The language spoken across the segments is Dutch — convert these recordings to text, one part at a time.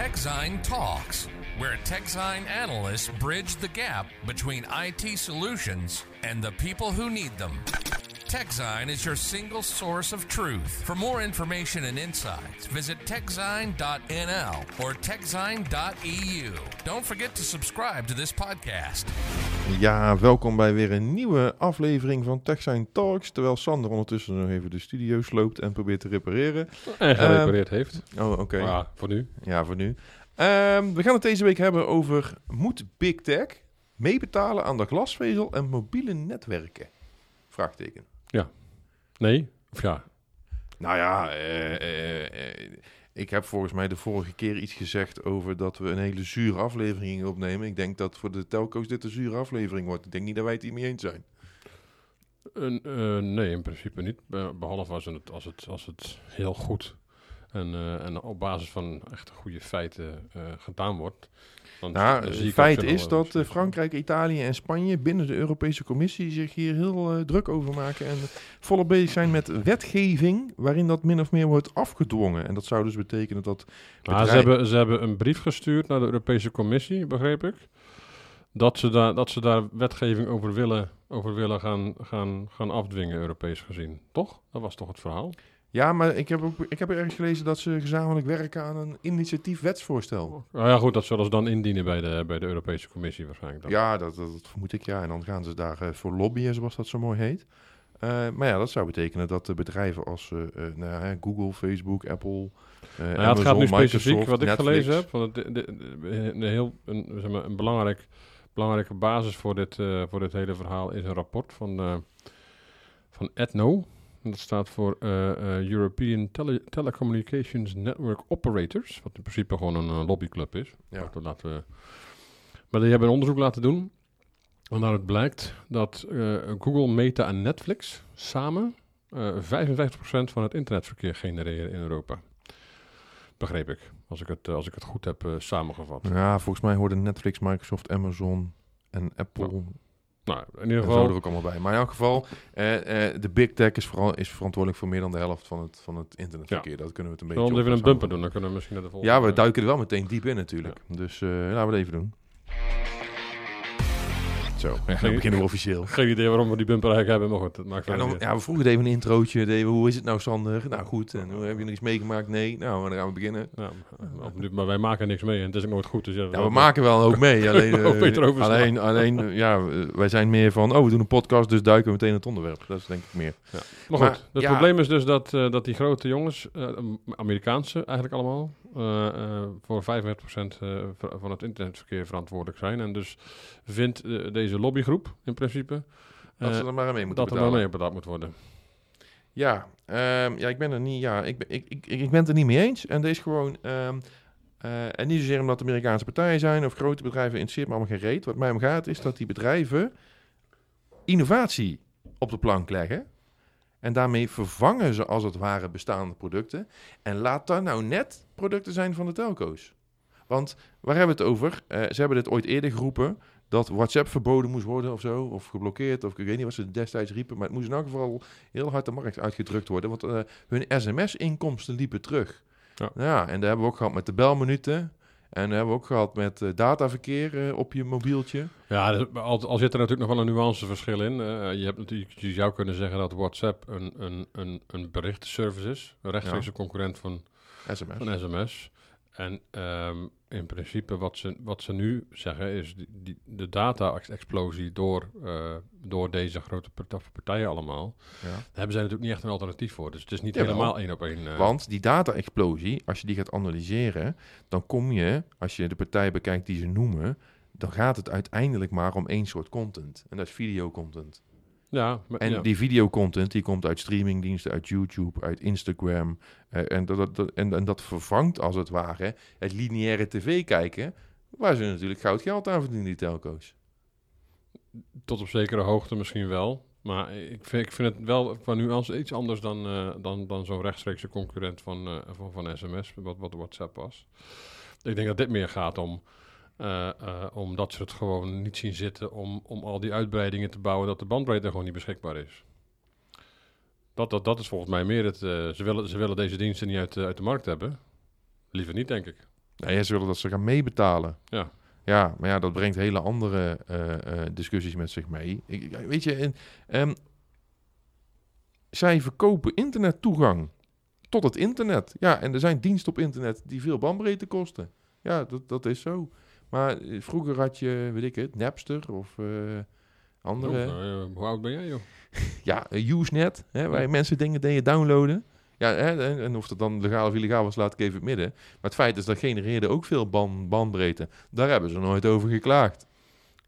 TechZine Talks, where TechZine analysts bridge the gap between IT solutions and the people who need them. TechZine is your single source of truth. For more information and insights, visit techzine.nl or techzine.eu. Don't forget to subscribe to this podcast. Ja, welkom bij weer een nieuwe aflevering van TechSign Talks. Terwijl Sander ondertussen nog even de studio sloopt en probeert te repareren. En gerepareerd heeft. Oh, oké. Ja, voor nu. Ja, voor nu. Ehm, we gaan het deze week hebben over... Moet Big Tech meebetalen aan de glasvezel en mobiele netwerken? Vraagteken. Nee? Of ja? Nou ja, eh, eh, eh, ik heb volgens mij de vorige keer iets gezegd over dat we een hele zure aflevering opnemen. Ik denk dat voor de telco's dit een zure aflevering wordt. Ik denk niet dat wij het hiermee eens zijn. Een, eh, nee, in principe niet. Be- Behalve als het, als het, als het heel goed en, eh, en op basis van echt goede feiten gedaan wordt. Nou, het feit is dat eh, Frankrijk, Italië en Spanje binnen de Europese Commissie zich hier heel eh, druk over maken en volop bezig zijn met wetgeving waarin dat min of meer wordt afgedwongen. En dat zou dus betekenen dat Maar bedrijf- ze, hebben, ze hebben een brief gestuurd naar de Europese Commissie, begreep ik. Dat ze daar, dat ze daar wetgeving over willen, over willen gaan, gaan, gaan afdwingen, Europees gezien. Toch? Dat was toch het verhaal? Ja, maar ik heb, ook, ik heb ergens gelezen dat ze gezamenlijk werken aan een initiatief wetsvoorstel. Nou ja, goed, dat zullen ze dan indienen bij de, bij de Europese Commissie waarschijnlijk. Dan. Ja, dat, dat, dat vermoed ik ja. En dan gaan ze daarvoor voor lobbyen, zoals dat zo mooi heet. Eh, maar ja, dat zou betekenen dat de bedrijven als eh, eh, nou Google, Facebook, Apple, eh Nou ja, het gaat nu specifiek, Microsoft, wat ik Netflix. gelezen heb, want de, de- heel, een, zeg maar, een belangrijk, belangrijke basis voor dit, eh, voor dit hele verhaal is een rapport van, eh, van ETNO. Dat staat voor eh, eh, European Tele- Telecommunications Network Operators, wat in principe gewoon een eh, lobbyclub is. Ja. Dat laten we, maar die hebben een onderzoek laten doen. En daaruit blijkt dat Google, Meta en Netflix samen eh 55% van het internetverkeer genereren in Europa. Begreep ik, als ik het, als ik het goed heb samengevat. Ja, volgens mij hoorden Netflix, Microsoft, Amazon en Apple Nou, in ieder geval, er ook allemaal bij. Maar in elk geval, eh, eh, de big tech is, vooral, is verantwoordelijk voor meer dan de helft van het, van het internetverkeer. Dat kunnen we het een beetje we op even een bumper doen? Dan kunnen we misschien naar de volgende... Ja, we duiken er wel meteen diep in natuurlijk. Dus eh, laten we het even doen. Zo, dan beginnen we officieel. Geen idee waarom we die bumper eigenlijk hebben, maar goed, dat maakt Ja, dan, ja, we vroegen even een introotje. deden hoe is het nou, Sander? Nou, goed. En hoe, heb je nog iets meegemaakt? Nee. Nou, dan gaan we beginnen. Ja, maar- wij maken niks mee en het is ook nooit goed. Dus ja, Ja, we maken wel ook mee. Alleen, eh, alleen, alleen eh, ja, wij zijn meer van, oh, we doen een podcast, dus duiken we meteen het onderwerp. Dat is denk ik meer. Maar Maar, goed, het ja. probleem is dus dat, eh, dat die grote jongens, Amerikaanse eigenlijk allemaal, eh, eh, voor 45% eh, v- van het internetverkeer verantwoordelijk zijn. En dus vindt eh, deze lobbygroep in principe Dat eh, ze er maar aan mee moeten dat er wel betalen. mee betaald moet worden. Ja, ehm, ja, ik ben er niet, ja, ik, ben- ik, ik, ik ben het er niet mee eens. En is gewoon, ehm, eh, en niet zozeer omdat Amerikaanse partijen zijn of grote bedrijven, interesseert me allemaal geen reet. Wat mij om gaat is dat die bedrijven innovatie op de plank leggen. En daarmee vervangen ze als het ware bestaande producten. En laat dat nou net producten zijn van de telco's. Want waar hebben we het over? Eh, ze hebben dit ooit eerder geroepen dat WhatsApp verboden moest worden of zo. Of geblokkeerd, of ik weet niet wat ze destijds riepen. Maar het moest in elk geval heel hard de markt uitgedrukt worden. Want eh, hun sms-inkomsten liepen terug. Ja. Ja, en daar hebben we ook gehad met de belminuten. En dat hebben we ook gehad met eh, dataverkeer eh, op je mobieltje. Ja, dus al, al zit er natuurlijk nog wel een nuanceverschil in. Je, hebt natuurlijk, je zou kunnen zeggen dat WhatsApp een, een, een, een berichtenservice is. Een rechtstreekse concurrent van, SMS. van sms. En ehm, in principe wat ze, wat ze nu zeggen is die, die, de data-explosie door, eh, door deze grote part- partijen allemaal. Ja. Daar hebben zij natuurlijk niet echt een alternatief voor. Dus het is niet helemaal één op één. eh, Want die data-explosie, als je die gaat analyseren, dan kom je, als je de partijen bekijkt die ze noemen, dan gaat het uiteindelijk maar om één soort content. En dat is videocontent. Ja, maar, En ja. die videocontent die komt uit streamingdiensten, uit YouTube, uit Instagram. eh, en, dat, dat, dat- en, en dat vervangt als het ware het lineaire tv kijken, waar ze natuurlijk goud geld aan verdienen, die telco's. Tot op zekere hoogte misschien wel. Maar ik vind, ik vind het wel qua nuance iets anders dan, eh, dan, dan zo'n rechtstreekse concurrent van, eh, van, van sms, wat, wat WhatsApp was. Ik denk dat dit meer gaat om, eh, eh, omdat ze het gewoon niet zien zitten om, om al die uitbreidingen te bouwen, dat de bandbreedte gewoon niet beschikbaar is. Dat, dat, dat is volgens mij meer het. eh, ze, willen, ze willen deze diensten niet uit, de- uit de markt hebben. Liever niet, denk ik. Ja, ze willen dat ze gaan meebetalen. Ja. Ja, maar ja, dat brengt hele andere discussies met zich mee. Ik, ik- weet je, en, ehm, zij verkopen internettoegang tot het internet. Ja, en er zijn diensten op internet die veel bandbreedte kosten. Ja, dat, dat is zo. Maar eh, vroeger had je, weet ik het, Napster of eh, andere... Oh, nou, hoe oud ben jij, joh? Ja, eh, Usenet, hè, waar mensen dingen deden downloaden. Ja, hè, en, of dat dan legaal of illegaal was, laat ik even het midden. Maar het feit is, dat genereerde ook veel ban, bandbreedte. Daar hebben ze nooit over geklaagd.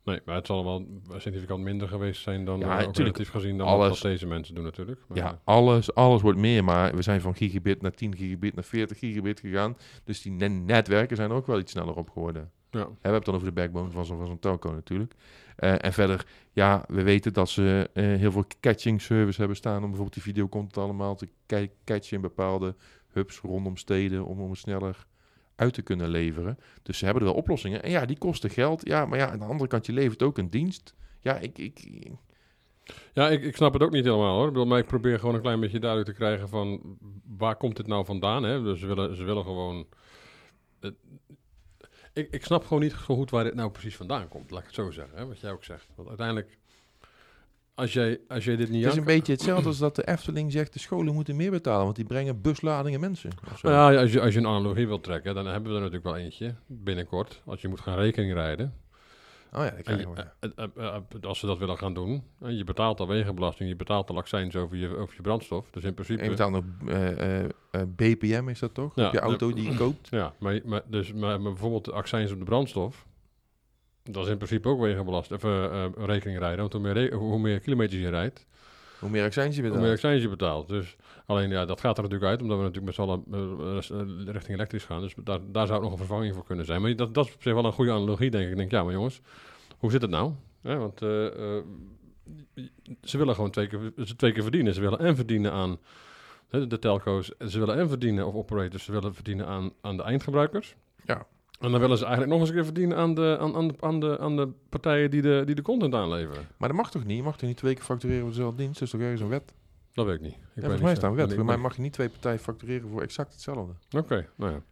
Nee, maar het zal wel significant minder geweest zijn dan Ja, relatief gezien dan Alles- wat deze mensen doen natuurlijk. Maar, Ja, alles, alles wordt meer, maar we zijn van gigabit naar 10 gigabit naar 40 gigabit gegaan. Dus die ne- netwerken zijn er ook wel iets sneller op geworden. Ja. We hebben het dan over de backbone van zo'n van zo'n telco natuurlijk. Eh, en verder, ja, we weten dat ze eh, heel veel catching service hebben staan... om bijvoorbeeld die videocontent allemaal te ca- catchen in bepaalde hubs rondom steden... om, om het sneller uit te kunnen leveren. Dus ze hebben er wel oplossingen. En ja, die kosten geld. Ja, maar ja, aan de andere kant, je levert ook een dienst. Ja, ik... ik Ja, ik, ik snap het ook niet helemaal hoor. Ik bedoel, maar ik probeer gewoon een klein beetje duidelijk te krijgen van waar komt dit nou vandaan. Hè? Dus ze willen, ze willen gewoon. Ik, ik snap gewoon niet zo goed waar dit nou precies vandaan komt, laat ik het zo zeggen. Hè? Wat jij ook zegt. Want uiteindelijk, als jij, als jij dit niet het is een beetje hetzelfde als dat de Efteling zegt... de scholen moeten meer betalen, want die brengen busladingen mensen. Nou ja, als je, als je een analogie wilt trekken, dan hebben we er natuurlijk wel eentje binnenkort. Als je moet gaan rekening rijden. Oh ja, dat En krijgen je- we. eh, eh, eh, als ze dat willen gaan doen, en je betaalt al wegenbelasting, je betaalt al accijns over je, over je brandstof. Dus in principe... En je betaalt nog BPM, is dat toch? Ja, Op je auto die je koopt. Ja, maar, maar, dus, maar, maar bijvoorbeeld accijns op de brandstof, dat is in principe ook wegenbelast, even rekening rijden. Want hoe meer, hoe meer kilometers je rijdt, Hoe meer accijns je hoe meer accijns je betaalt. Dus alleen, ja, dat gaat er natuurlijk uit, omdat we natuurlijk met z'n allen eh, eh, richting elektrisch gaan. Dus daar, daar zou ook nog een vervanging voor kunnen zijn. Maar dat, dat is op zich wel een goede analogie, denk ik. Ik denk, ja, maar jongens, hoe zit het nou? Want eh, eh, ze willen gewoon twee keer, ze twee keer verdienen. Ze willen en verdienen aan de telco's. Ze willen en verdienen, of operators, ze willen verdienen aan, aan de eindgebruikers. Ja. En dan willen ze eigenlijk nog eens een keer verdienen aan de, aan, aan de, aan de, aan de partijen die de, die de content aanleveren. Maar dat mag toch niet? Je mag toch niet twee keer factureren voor dezelfde dienst? Dat is toch ergens een wet? Dat weet ik niet. Ik Ja, weet volgens niet mij staat een wet. Voor mij ben- mag je niet twee partijen factureren voor exact hetzelfde. Oké, nou ja.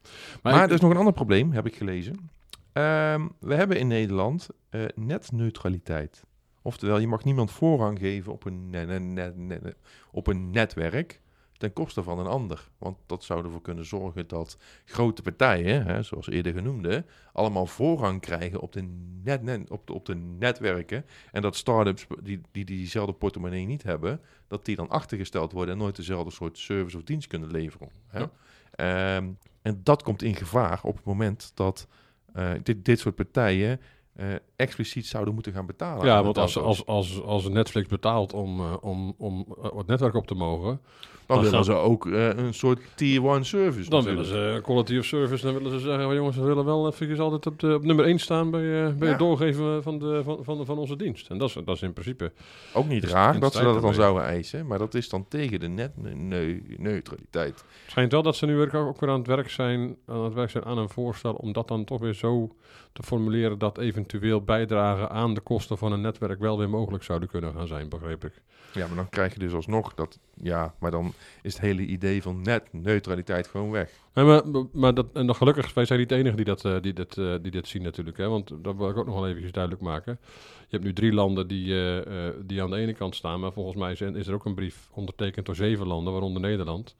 Maar, ik- er is nog een ander probleem, heb ik gelezen. Ehm, we hebben in Nederland eh, netneutraliteit. Oftewel, je mag niemand voorrang geven op een, ne- ne- ne- ne- op een netwerk ten koste van een ander. Want dat zou ervoor kunnen zorgen dat grote partijen, hè, zoals eerder genoemde, allemaal voorrang krijgen op de, net, net- op de, op de netwerken. En dat start-ups die, die diezelfde portemonnee niet hebben, dat die dan achtergesteld worden en nooit dezelfde soort service of dienst kunnen leveren. Hè? Ja. Ehm, en dat komt in gevaar op het moment dat eh, dit, dit soort partijen eh, expliciet zouden moeten gaan betalen. Ja, want als, als, als, als Netflix betaalt om, eh, om, om eh, het netwerk op te mogen, dan, dan willen ze ook eh, een soort tier 1 service. dan willen ze quality of service. Dan willen ze zeggen, "Oh, jongens, we willen wel even altijd op, de, op nummer 1 staan bij, bij Ja. het doorgeven van, de, van, van, van onze dienst. En dat is, dat is in principe... Ook niet is raar dat ze dat dan zouden eisen, maar dat is dan tegen de netneutraliteit. Het schijnt wel dat ze nu ook ook weer aan het werk zijn aan het werk zijn aan een voorstel om dat dan toch weer zo te formuleren dat eventueel bijdragen aan de kosten van een netwerk wel weer mogelijk zouden kunnen gaan zijn, begreep ik. Ja, maar dan krijg je dus alsnog dat, ja, maar dan is het hele idee van netneutraliteit gewoon weg. Nee, maar, maar dat, en dan gelukkig, wij zijn niet de enigen die, dat, eh, die, dit, eh, die dit zien natuurlijk. Hè? Want dat wil ik ook nog wel even duidelijk maken. Je hebt nu drie landen die, eh, die aan de ene kant staan. Maar volgens mij is, is er ook een brief ondertekend door zeven landen, waaronder Nederland.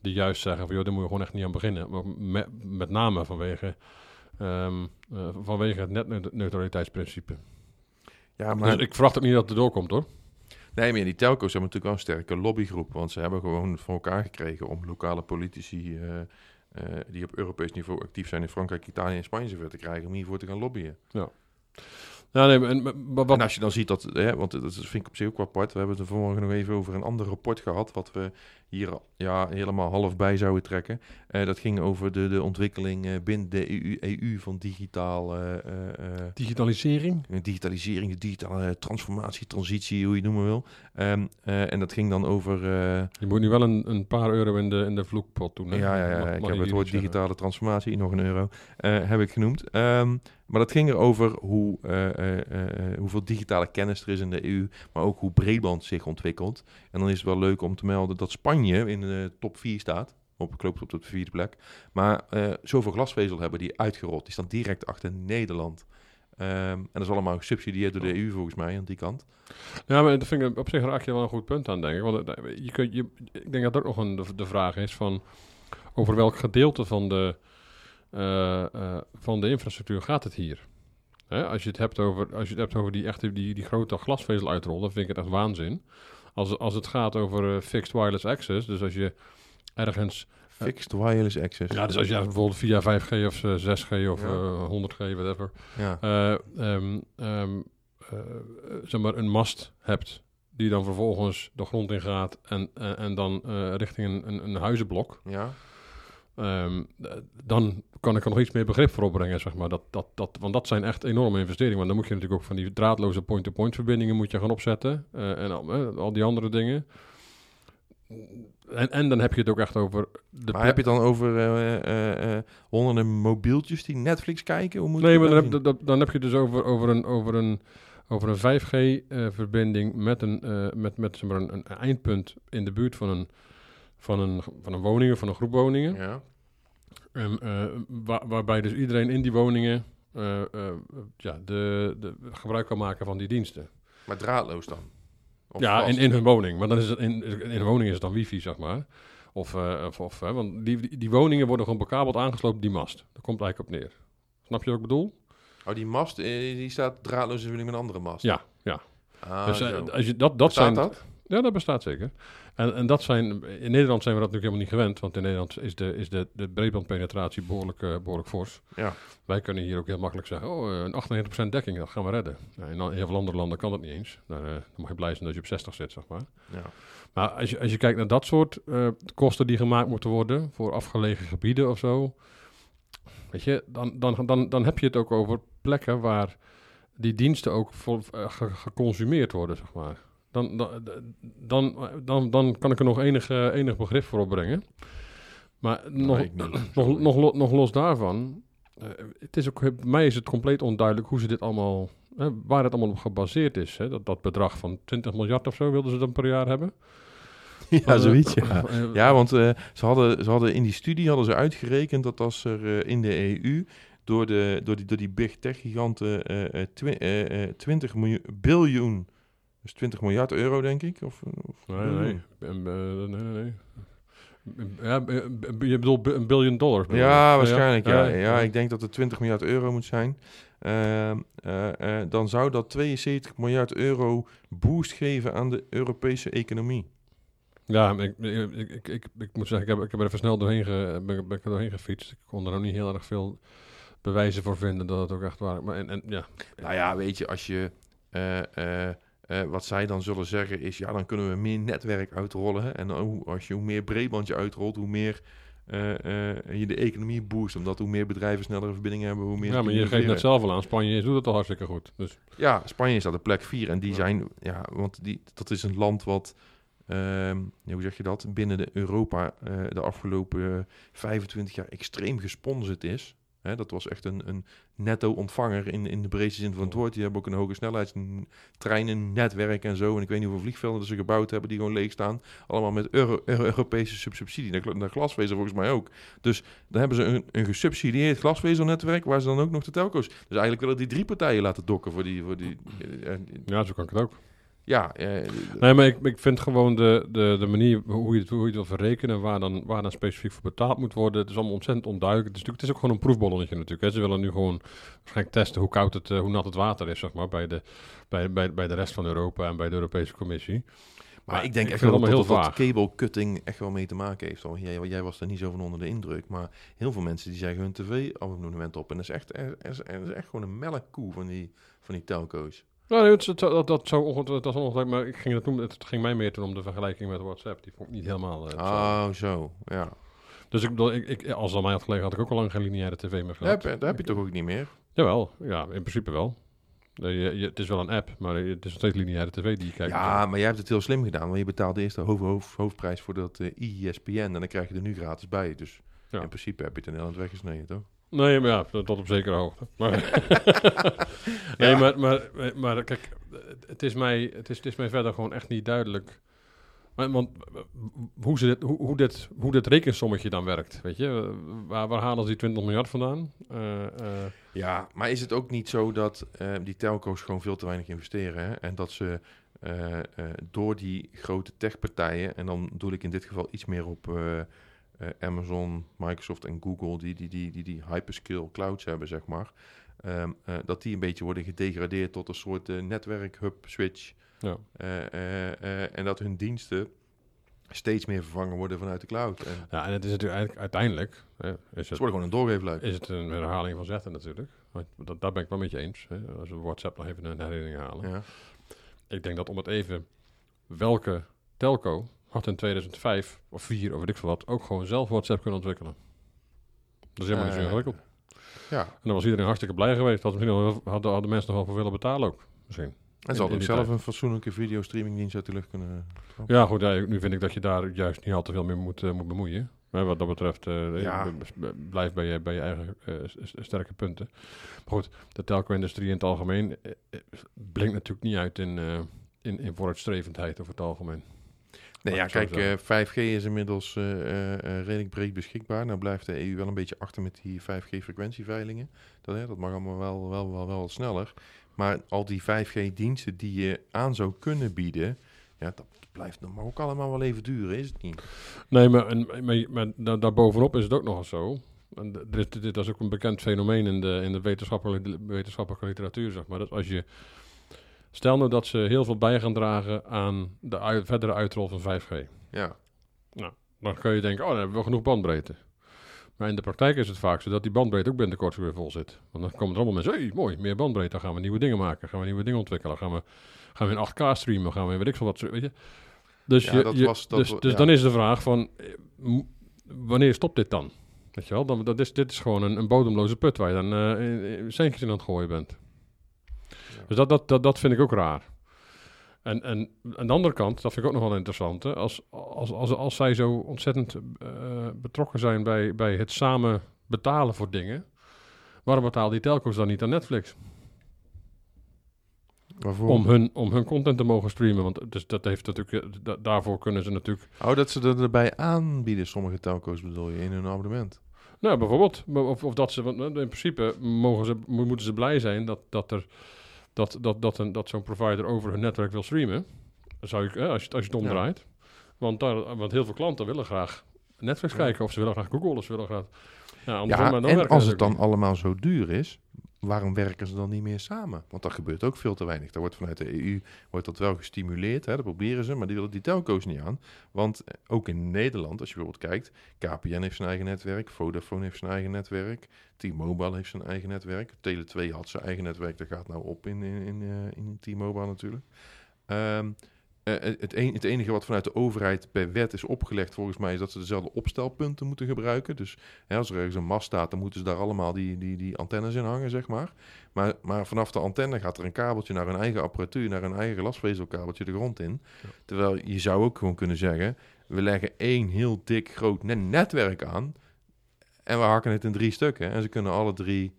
Die juist zeggen van, joh, daar moet je gewoon echt niet aan beginnen. Maar met, met name vanwege, ehm, eh, vanwege het netneutraliteitsprincipe. Ja, maar Dus ik verwacht ook niet dat het erdoor komt, hoor. Nee, maar die telco's hebben natuurlijk wel een sterke lobbygroep. Want ze hebben gewoon voor elkaar gekregen om lokale politici eh, eh, die op Europees niveau actief zijn in Frankrijk, Italië en Spanje zover te krijgen om hiervoor te gaan lobbyen. Ja, nee, maar, en, wat, als je dan ziet dat, hè, want dat vind ik op zich ook wel apart. We hebben het er vanmorgen nog even over een ander rapport gehad, wat we hier ja, helemaal half bij zouden trekken. Eh, dat ging over de, de ontwikkeling eh, binnen de EU, EU van digitaal, eh, digitalisering? digitalisering, de digitale transformatie, transitie, hoe je het noemen wil. Ehm, eh, en dat ging dan over... Je moet nu wel een, een paar euro in de, in de vloekpot doen. hè? Ja, ja, ja. Ik heb het woord digitale transformatie, nog een euro, heb ik genoemd. Ehm, maar dat ging erover hoe, eh, eh, eh, hoeveel digitale kennis er is in de EU, maar ook hoe breedband zich ontwikkelt. En dan is het wel leuk om te melden dat Spanje in de top 4 staat. Op, klopt op de vierde plek. Maar zoveel glasvezel hebben die uitgerold. Die staan direct achter Nederland. Ehm, en dat is allemaal gesubsidieerd door de EU volgens mij aan die kant. Ja, maar dat vind ik op zich raak je wel een goed punt aan, denk ik. Want je kunt, je, ik denk dat dat ook nog een, de vraag is van over welk gedeelte van de, eh, eh, van de infrastructuur gaat het hier? Hè, als, je het hebt over, als je het hebt over die, echte, die, die grote glasvezel uitrollen, dan vind ik het echt waanzin. Als, als het gaat over eh, fixed wireless access, dus als je ergens... Fixed wireless access. Ja, dus als je bijvoorbeeld via 5G of eh, 6G of Ja. eh, 100G, whatever, Ja. eh, ehm, ehm, eh, zeg maar een mast hebt die dan vervolgens de grond in gaat en, en, dan richting een, een, een huizenblok, ja. ehm, dan kan ik er nog iets meer begrip voor opbrengen, zeg maar. Dat, dat, dat, want dat zijn echt enorme investeringen. Want dan moet je natuurlijk ook van die draadloze point-to-point verbindingen moet je gaan opzetten eh, en al, eh, al die andere dingen. En, en dan heb je het ook echt over de maar heb je het dan over eh, honderden mobieltjes die Netflix kijken? Hoe moet Nee, maar dat dan heb, zien? dan, heb je dus over, over een, over een, over een 5G-verbinding met, een, met, met zeg maar een, een eindpunt in de buurt van een, van een, van een woning of van een groep woningen. Ja. En, eh, waar- waarbij dus iedereen in die woningen eh, eh, ja, de, de gebruik kan maken van die diensten. Maar draadloos dan? Of ja, vast? in, in hun woning. Maar dan is het in, in hun woning is het dan wifi, zeg maar. Of, of, of hè, want die, die, woningen worden gewoon bekabeld aangesloten op die mast. Daar komt eigenlijk op neer. Snap je wat ik bedoel? Oh, die mast, die staat draadloos in met een andere mast? Ja, ja. Ah, dus als je, dat, dat zijn, dat? Ja, dat bestaat zeker. En, en dat zijn, in Nederland zijn we dat natuurlijk helemaal niet gewend, want in Nederland is de, is de, de breedbandpenetratie behoorlijk, eh, behoorlijk fors. Ja. Wij kunnen hier ook heel makkelijk zeggen, oh, eh, een 98% dekking, dat gaan we redden. Nou, in heel veel andere landen kan dat niet eens. Daar, eh, dan mag je blij zijn dat je op 60 zit, zeg maar. Ja. Maar als je, als je kijkt naar dat soort kosten die gemaakt moeten worden voor afgelegen gebieden of zo, weet je, dan, dan, dan, dan heb je het ook over plekken waar die diensten ook vol, ge- geconsumeerd worden, zeg maar. Dan, dan, dan, dan, kan ik er nog enig, enig begrip voor opbrengen. Maar nog, niet. nog, nog, nog los daarvan, eh, het is ook, bij mij is het compleet onduidelijk hoe ze dit allemaal, waar het allemaal op gebaseerd is. Hè? Dat, dat bedrag van 20 miljard of zo wilden ze dan per jaar hebben. Ja, zoiets, ja. eh, Ja, want eh, ze, hadden, ze hadden in die studie hadden ze uitgerekend dat als er in de EU door, de, door, die, door die big tech giganten eh, twi- eh, eh, 20 miljoen, biljoen, dus 20 miljard euro denk ik, of, of Nee, nee. En, eh, nee, nee, nee. Ja, eh, je bedoelt een biljoen dollars? bedoel Ja, waarschijnlijk. Ja, ja, ik denk dat het 20 miljard euro moet zijn. Ehm, eh, eh, dan zou dat 72 miljard euro boost geven aan de Europese economie. Ja, ik, ik, ik, ik, ik moet zeggen, ik heb, ik heb er even snel doorheen, ge, ben, ben er doorheen gefietst. Ik kon er nog niet heel erg veel bewijzen voor vinden dat het ook echt waar Maar en, en, ja, Nou ja, weet je, als je. Eh, wat zij dan zullen zeggen is, ja, dan kunnen we meer netwerk uitrollen. Hè? En hoe, als je hoe meer breedband je uitrolt, hoe meer eh, eh, je de economie boost. Omdat hoe meer bedrijven snellere verbindingen hebben, hoe meer... ja maar je geeft net zelf al aan. Spanje doet het al hartstikke goed. Dus Ja, Spanje staat op plek 4 en die Ja. zijn, ja, want die, dat is een land wat, ehm, ja, hoe zeg je dat, binnen de Europa de afgelopen eh, 25 jaar extreem gesponsord is. Hè, dat was echt een, een netto ontvanger in, in de breedste zin van het woord. Die hebben ook een hoge snelheidstreinennetwerk en zo. En ik weet niet hoeveel vliegvelden ze gebouwd hebben die gewoon leeg staan. Allemaal met Euro- Euro- Europese sub- subsidie. Naar, gla- naar glasvezel volgens mij ook. Dus dan hebben ze een, een gesubsidieerd glasvezelnetwerk waar ze dan ook nog de telco's. Dus eigenlijk willen die drie partijen laten dokken voor die... Voor die eh, eh, ja, zo kan ik het ook. Ja, eh, Nee, maar ik, ik vind gewoon de, de, de manier hoe je, het, hoe je het wil verrekenen, waar dan, waar dan specifiek voor betaald moet worden, het is allemaal ontzettend onduidelijk. Het is, natuurlijk, het is ook gewoon een proefballonnetje natuurlijk. Hè. Ze willen nu gewoon waarschijnlijk testen hoe koud het, eh, hoe nat het water is, zeg maar, bij de, bij, bij, bij de rest van Europa en bij de Europese Commissie. maar ik denk ik echt wel dat, allemaal dat, heel dat cable cutting echt wel mee te maken heeft. Al. Jij, jij was er niet zo van onder de indruk, maar heel veel mensen die zeggen hun tv-abonnement op. En dat is echt, er, er is, er is echt gewoon een melkkoe van die, van die telco's. Nou, nee, het, het, dat, dat, zou ongetwijfeld, dat ongetwijfeld, maar ik ging dat het ging mij meer toen om de vergelijking met WhatsApp. Die vond ik niet helemaal... eh, Oh, zo, ja. Dus ik, bedoel, ik, ik, als het aan mij had gelegen, had ik ook al lang geen lineaire tv meer Dat gehad. heb, je- dat heb je toch ook niet meer? Jawel, ja, in principe wel. Je, je- het is wel een app, maar het is nog steeds lineaire tv die je kijkt. Ja, maar jij hebt het heel slim gedaan. Want je betaalde eerst de hoofd, hoofd, hoofdprijs voor dat eh ISPN. En dan krijg je er nu gratis bij. Dus Ja. in principe heb je het in Nederland weggesneden, toch? Nee, maar ja, tot op zekere hoogte. Maar, nee, Ja. maar, maar, maar kijk, het is, mij, het, is, het is mij verder gewoon echt niet duidelijk Maar, want hoe, ze dit, hoe, hoe, dit, hoe dit rekensommetje dan werkt, weet je? Waar, waar halen ze die 20 miljard vandaan? Eh, eh, Ja, maar is het ook niet zo dat eh, die telco's gewoon veel te weinig investeren? Hè? En dat ze door die grote techpartijen, en dan doe ik in dit geval iets meer op eh, Amazon, Microsoft en Google, die die, die, die, die hyperscale clouds hebben, zeg maar, ehm, eh, dat die een beetje worden gedegradeerd tot een soort eh, netwerkhub switch. ja. En dat hun diensten steeds meer vervangen worden vanuit de cloud. En ja, en het is natuurlijk uiteindelijk, hè, is, het het, wordt gewoon een doorgeefluik. is het een herhaling van zetten natuurlijk. Want dat, daar ben ik wel met je eens. Hè? Als we WhatsApp nog even een herinnering halen. Ja. Ik denk dat om het even, welke telco had in 2005 of 4 of weet ik veel wat, ook gewoon zelf WhatsApp kunnen ontwikkelen. Dat is helemaal niet zo Eh, ingewikkeld. ja. En dan was iedereen hartstikke blij geweest. Had misschien wel, hadden, hadden mensen nog wel voor willen betalen ook. Misschien. En ze hadden ook zelf tijd. een fatsoenlijke videostreamingdienst uit de lucht kunnen... Ja, goed. Ja, nu vind ik dat je daar juist niet al te veel mee moet, eh, moet bemoeien. Maar wat dat betreft, Ja. b- blijf bij je, bij je eigen sterke punten. Maar goed, de telco-industrie in het algemeen blinkt natuurlijk niet uit in, in, in vooruitstrevendheid over het algemeen. Nee, ja, kijk, zo eh 5G is inmiddels eh, eh, redelijk breed beschikbaar. Nou blijft de EU wel een beetje achter met die 5G-frequentieveilingen. Dat, hè, dat mag allemaal wel, wel, wel, wel sneller. Maar al die 5G-diensten die je aan zou kunnen bieden... Ja, dat blijft nog maar ook allemaal wel even duren, is het niet? Nee, maar, en, maar, maar daar, daarbovenop is het ook nog eens zo. En dit, dit, dit is ook een bekend fenomeen in de, in de wetenschappelijke, wetenschappelijke literatuur, zeg maar. Dat als je, stel nou dat ze heel veel bij gaan dragen aan de verdere uitrol van 5G. Ja, Dan kun je denken, oh, dan hebben we genoeg bandbreedte. Maar in de praktijk is het vaak zo dat die bandbreedte ook binnenkort weer vol zit. Want dan komen er allemaal mensen, hey, mooi, meer bandbreedte. Dan gaan we nieuwe dingen maken, gaan we nieuwe dingen ontwikkelen. Gaan we, gaan we in 8K streamen, gaan we in weet ik veel wat, weet je. Dus, Ja, je, dat je- was- dat dus, dus ja. dan is de vraag van, eh, wanneer stopt dit dan? Weet je wel, dan, dat is, dit is gewoon een, een bodemloze put waar je dan in- in centjes in aan het gooien bent. Dus dat, dat, dat, dat vind ik ook raar. En, en aan de andere kant, dat vind ik ook nog wel interessant, hè, als, als, als, als zij zo ontzettend eh, betrokken zijn bij, bij het samen betalen voor dingen, waarom betalen die telco's dan niet aan Netflix? waarvoor? Om hun, om hun content te mogen streamen, want dus dat heeft natuurlijk, eh, da- daarvoor kunnen ze natuurlijk, Oh, dat ze er erbij aanbieden, sommige telco's bedoel je, in hun abonnement. nou bijvoorbeeld, of, of dat ze, want eh, in principe mogen ze, mo- moeten ze blij zijn dat, dat er, dat, dat, dat, een, dat zo'n provider over hun netwerk wil streamen. Zou je, eh, als, je, als je het omdraait. Want, daar, want heel veel klanten willen graag Netflix Ja. kijken, of ze willen graag Google, of ze willen graag... Ja, andersom, Ja, maar dan en als het dan allemaal zo duur is, waarom werken ze dan niet meer samen? Want dat gebeurt ook veel te weinig. Daar wordt vanuit de EU wordt dat wel gestimuleerd, hè, dat proberen ze, maar die willen die telco's niet aan. Want eh, ook in Nederland, als je bijvoorbeeld kijkt, KPN heeft zijn eigen netwerk, Vodafone heeft zijn eigen netwerk, T-Mobile heeft zijn eigen netwerk, Tele2 had zijn eigen netwerk, dat gaat nou op in, in, in, eh, in T-Mobile natuurlijk. Ehm, eh, het, een, het enige wat vanuit de overheid per wet is opgelegd, volgens mij, is dat ze dezelfde opstelpunten moeten gebruiken. Dus hè, als er ergens een mast staat, dan moeten ze daar allemaal die, die, die antennes in hangen, zeg maar. maar. Maar vanaf de antenne gaat er een kabeltje naar hun eigen apparatuur, naar hun eigen glasvezelkabeltje de grond in. Ja. Terwijl je zou ook gewoon kunnen zeggen, we leggen één heel dik groot ne- netwerk aan en we hakken het in drie stukken. En ze kunnen alle drie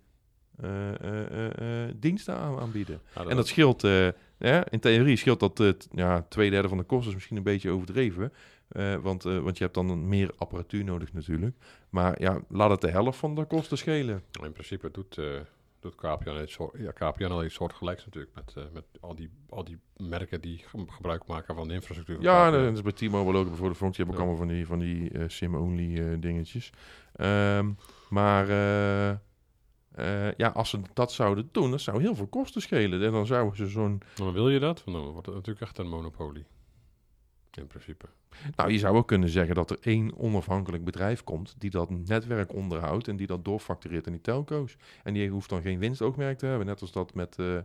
eh, eh, eh, eh, diensten aan, aanbieden. Ja, En dat scheelt, eh, ja, in theorie scheelt dat t- ja, twee derde van de kosten is misschien een beetje overdreven. eh, want, eh, want je hebt dan meer apparatuur nodig natuurlijk. Maar ja, laat het de helft van de kosten schelen. In principe doet, doet KPN iets, ja, KPN al iets soortgelijks natuurlijk, met, met al, die, al die merken die ge- gebruik maken van de infrastructuur. Ja, dat is bij T-Mobile ook bijvoorbeeld. Want je hebt ook Ja. allemaal van die, van die SIM-only dingetjes. Ehm, maar eh, ja, als ze dat zouden doen, dat zou heel veel kosten schelen. En dan zouden ze zo'n... Maar wil je dat? Want dan wordt het natuurlijk echt een monopolie. In principe. Nou, je zou ook kunnen zeggen dat er één onafhankelijk bedrijf komt... die dat netwerk onderhoudt en die dat doorfactureert in die telco's. En die hoeft dan geen winstoogmerk te hebben. Net als dat met eh,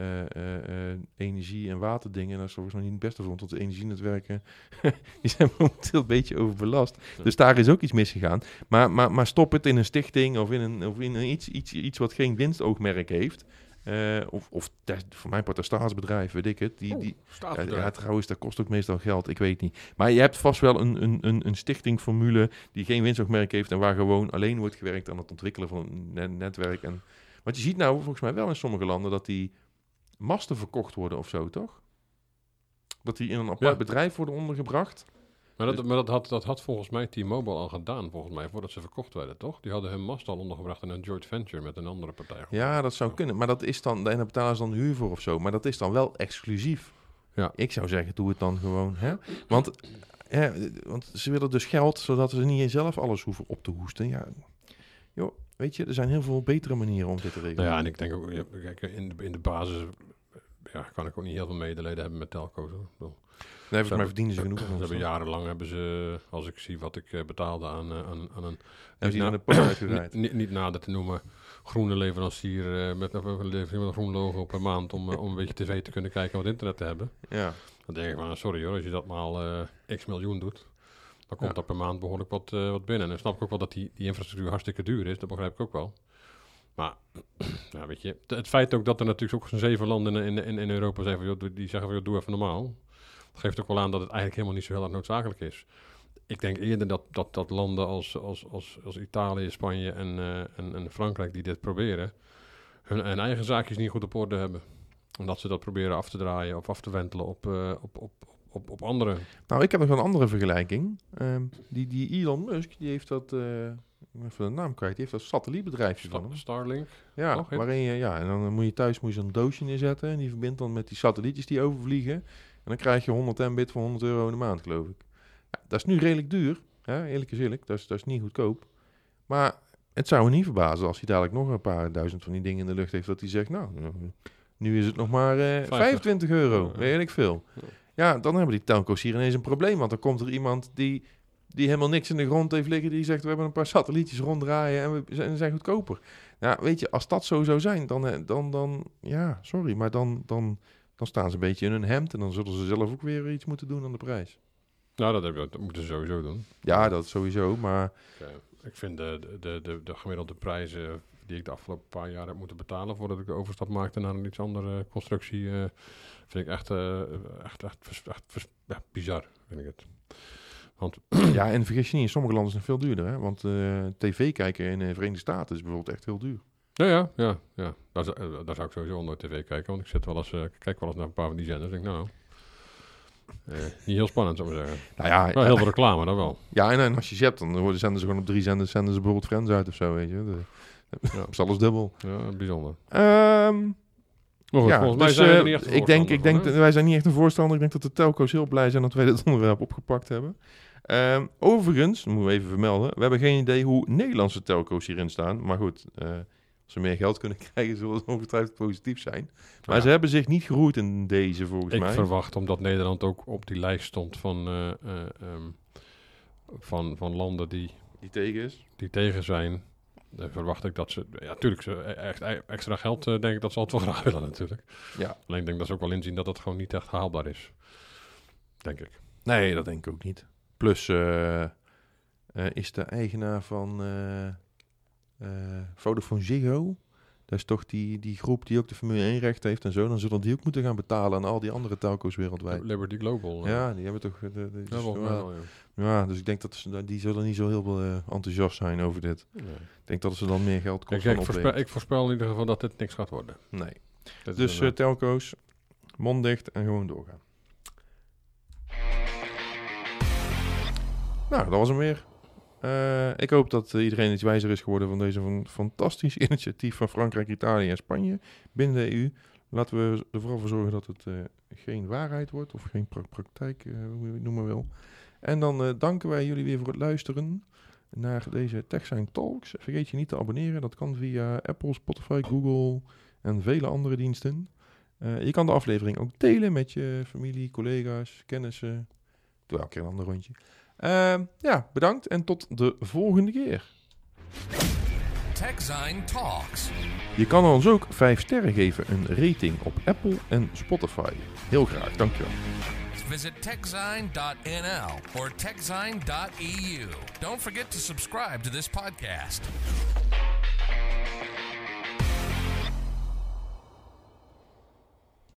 eh, eh, eh, energie- en waterdingen. Dat is volgens mij niet het beste vond, want de energienetwerken... die zijn momenteel een beetje overbelast. Ja. Dus daar is ook iets misgegaan. Maar, maar, maar stop het in een stichting of in, een, of in een iets, iets, iets wat geen winstoogmerk heeft... Of, of voor mijn part een staatsbedrijf, weet ik het. Die, die, ja, ja, trouwens, dat kost ook meestal geld. Ik weet niet. Maar je hebt vast wel een, een, een, een stichtingformule die geen winstoogmerk heeft en waar gewoon alleen wordt gewerkt aan het ontwikkelen van een ne- netwerk. En, want je ziet nou volgens mij wel in sommige landen dat die masten verkocht worden of zo, toch? Dat die in een apart Ja. bedrijf worden ondergebracht. Maar, dat, maar dat, had, dat had volgens mij T-Mobile al gedaan, volgens mij, voordat ze verkocht werden, toch? Die hadden hun mast al ondergebracht in een joint venture met een andere partij. Ja, dat zou kunnen. Maar dat is dan, en daar betalen ze dan huur voor of zo. Maar dat is dan wel exclusief. Ja. Ik zou zeggen, doe het dan gewoon. Hè? Want, hè, want ze willen dus geld, zodat ze niet zelf alles hoeven op te hoesten. Ja, joh, weet je, er zijn heel veel betere manieren om dit te regelen. Nou ja, en ik denk ook, kijk, in de, in de basis ja, kan ik ook niet heel veel medelijden hebben met telco's. Hoor. Nee, volgens mij verdienen ze genoeg. Ze hebben jarenlang hebben ze, als ik zie wat ik eh, betaalde aan, eh, aan, aan een Hebben ze na- de niet, niet nader te noemen groene leverancier eh, met, een met een groen logo per maand om, om een beetje tv te kunnen kijken en wat internet te hebben. Ja. Dan denk ik van, sorry hoor, als je dat maal x miljoen doet, dan komt Ja. er per maand behoorlijk wat, wat binnen. En dan snap ik ook wel dat die, die infrastructuur hartstikke duur is, dat begrijp ik ook wel. Maar, weet je, het feit ook dat er natuurlijk ook zo'n zeven landen in, in, in Europa zijn die zeggen van, doe even normaal. Dat geeft ook wel aan dat het eigenlijk helemaal niet zo heel erg noodzakelijk is. Ik denk eerder dat, dat, dat landen als, als, als, als Italië, Spanje en, eh, en, en Frankrijk die dit proberen, hun, eigen zaakjes niet goed op orde hebben. Omdat ze dat proberen af te draaien of af te wentelen op, eh, op, op, op, op anderen. Nou, ik heb nog een andere vergelijking. Ehm, die, die Elon Musk, die heeft dat, eh, ben even de naam kwijt, die heeft dat satellietbedrijfje van hem. Starlink. Ja, ja? waarin je, ja, en dan moet je thuis moet je zo'n doosje neerzetten en die verbindt dan met die satellietjes die overvliegen. En dan krijg je 100 mbit voor 100 euro in de maand, geloof ik. Ja, dat is nu redelijk duur, hè? eerlijk is eerlijk, dat is, dat is niet goedkoop. Maar het zou me niet verbazen als hij dadelijk nog een paar duizend van die dingen in de lucht heeft, dat hij zegt, nou, nu is het nog maar eh 50. 25 euro, Ja. weet ik veel. Ja. Ja, dan hebben die telco's hier ineens een probleem, want dan komt er iemand die, die helemaal niks in de grond heeft liggen, die zegt, we hebben een paar satellietjes ronddraaien en we zijn, zijn goedkoper. Ja, weet je, als dat zo zou zijn, dan, eh, dan, dan ja, sorry, maar dan, dan, dan staan ze een beetje in hun hemd en dan zullen ze zelf ook weer iets moeten doen aan de prijs. Nou, dat, heb je, dat moeten ze sowieso doen. Ja, dat sowieso, maar Ik, ik vind de, de, de, de gemiddelde prijzen die ik de afgelopen paar jaar heb moeten betalen voordat ik de overstap maakte naar een iets andere constructie, eh, vind ik echt, eh, echt, echt, echt ja, bizar, vind ik het. Want ja, en vergis je niet, in sommige landen is het veel duurder, hè? want eh, tv kijken in de Verenigde Staten is bijvoorbeeld echt heel duur. Ja, ja, ja. ja. Daar, zou- eh, daar zou ik sowieso nooit tv kijken. Want ik zit wel eens, eh, kijk wel eens naar een paar van die zenders. denk nou, eh, niet heel spannend, zou ik zeggen. Nou ja, Wel heel veel reclame, dat wel. ja en, en als je ze hebt, dan worden- zenden ze gewoon op drie zenders, zenden ze bijvoorbeeld Friends uit of zo, weet je. De, Ja. Is alles dubbel. Ja, bijzonder. Ehm, goed, ja, volgens mij dus, zijn eh, ik denk, ik denk, wij zijn niet echt een voorstander. Ik denk dat de telco's heel blij zijn dat wij dit onderwerp opgepakt hebben. Ehm, overigens, dat moeten we even vermelden, we hebben geen idee hoe Nederlandse telco's hierin staan. Maar goed, eh, als ze meer geld kunnen krijgen, zullen ze ongetwijfeld positief zijn. Maar Ja. ze hebben zich niet geroerd in deze, volgens Ik mij. verwacht, omdat Nederland ook op die lijst stond van, eh, eh, ehm, van, van landen die, Die tegen is. die tegen zijn, eh, verwacht ik dat ze... Ja, natuurlijk, ze, e- echt e- extra geld denk ik dat ze altijd wel graag willen natuurlijk. Ja. Alleen ik denk dat ze ook wel inzien dat het gewoon niet echt haalbaar is. Denk ik. Nee, dat denk ik ook niet. Plus eh, eh, is de eigenaar van eh Vodafone Ziggo. Dat is toch die, die groep die ook de Formule 1 recht heeft en zo. Dan zullen die ook moeten gaan betalen aan al die andere telco's wereldwijd. Liberty Global. Ja, die hebben toch... De, de, ja, dus, wel, ja. ja, dus ik denk dat ze, die zullen niet zo heel veel enthousiast zijn over dit. Nee. Ik denk dat ze dan meer geld Kijk, kost ik, dan voorspel, ik voorspel in ieder geval dat dit niks gaat worden. Nee. Dus telco's, mond dicht en gewoon doorgaan. Nou, dat was hem weer. Eh, ik hoop dat iedereen iets wijzer is geworden van deze van, fantastisch initiatief van Frankrijk, Italië en Spanje binnen de EU. Laten we er vooral voor zorgen dat het eh, geen waarheid wordt of geen pra- praktijk, eh, hoe je het noemen wil. En dan danken wij jullie weer voor het luisteren naar deze TechSign Talks. Vergeet je niet te abonneren. Dat kan via Apple, Spotify, Google en vele andere diensten. Je kan de aflevering ook delen met je familie, collega's, kennissen. Doe elke keer een ander rondje. Ehm, ja, bedankt en tot de volgende keer. TechZine Talks. Je kan ons ook 5 sterren geven, een rating op Apple en Spotify. Heel graag, dankjewel. Visit techzine.nl or techzine.eu. Don't forget to subscribe to this podcast.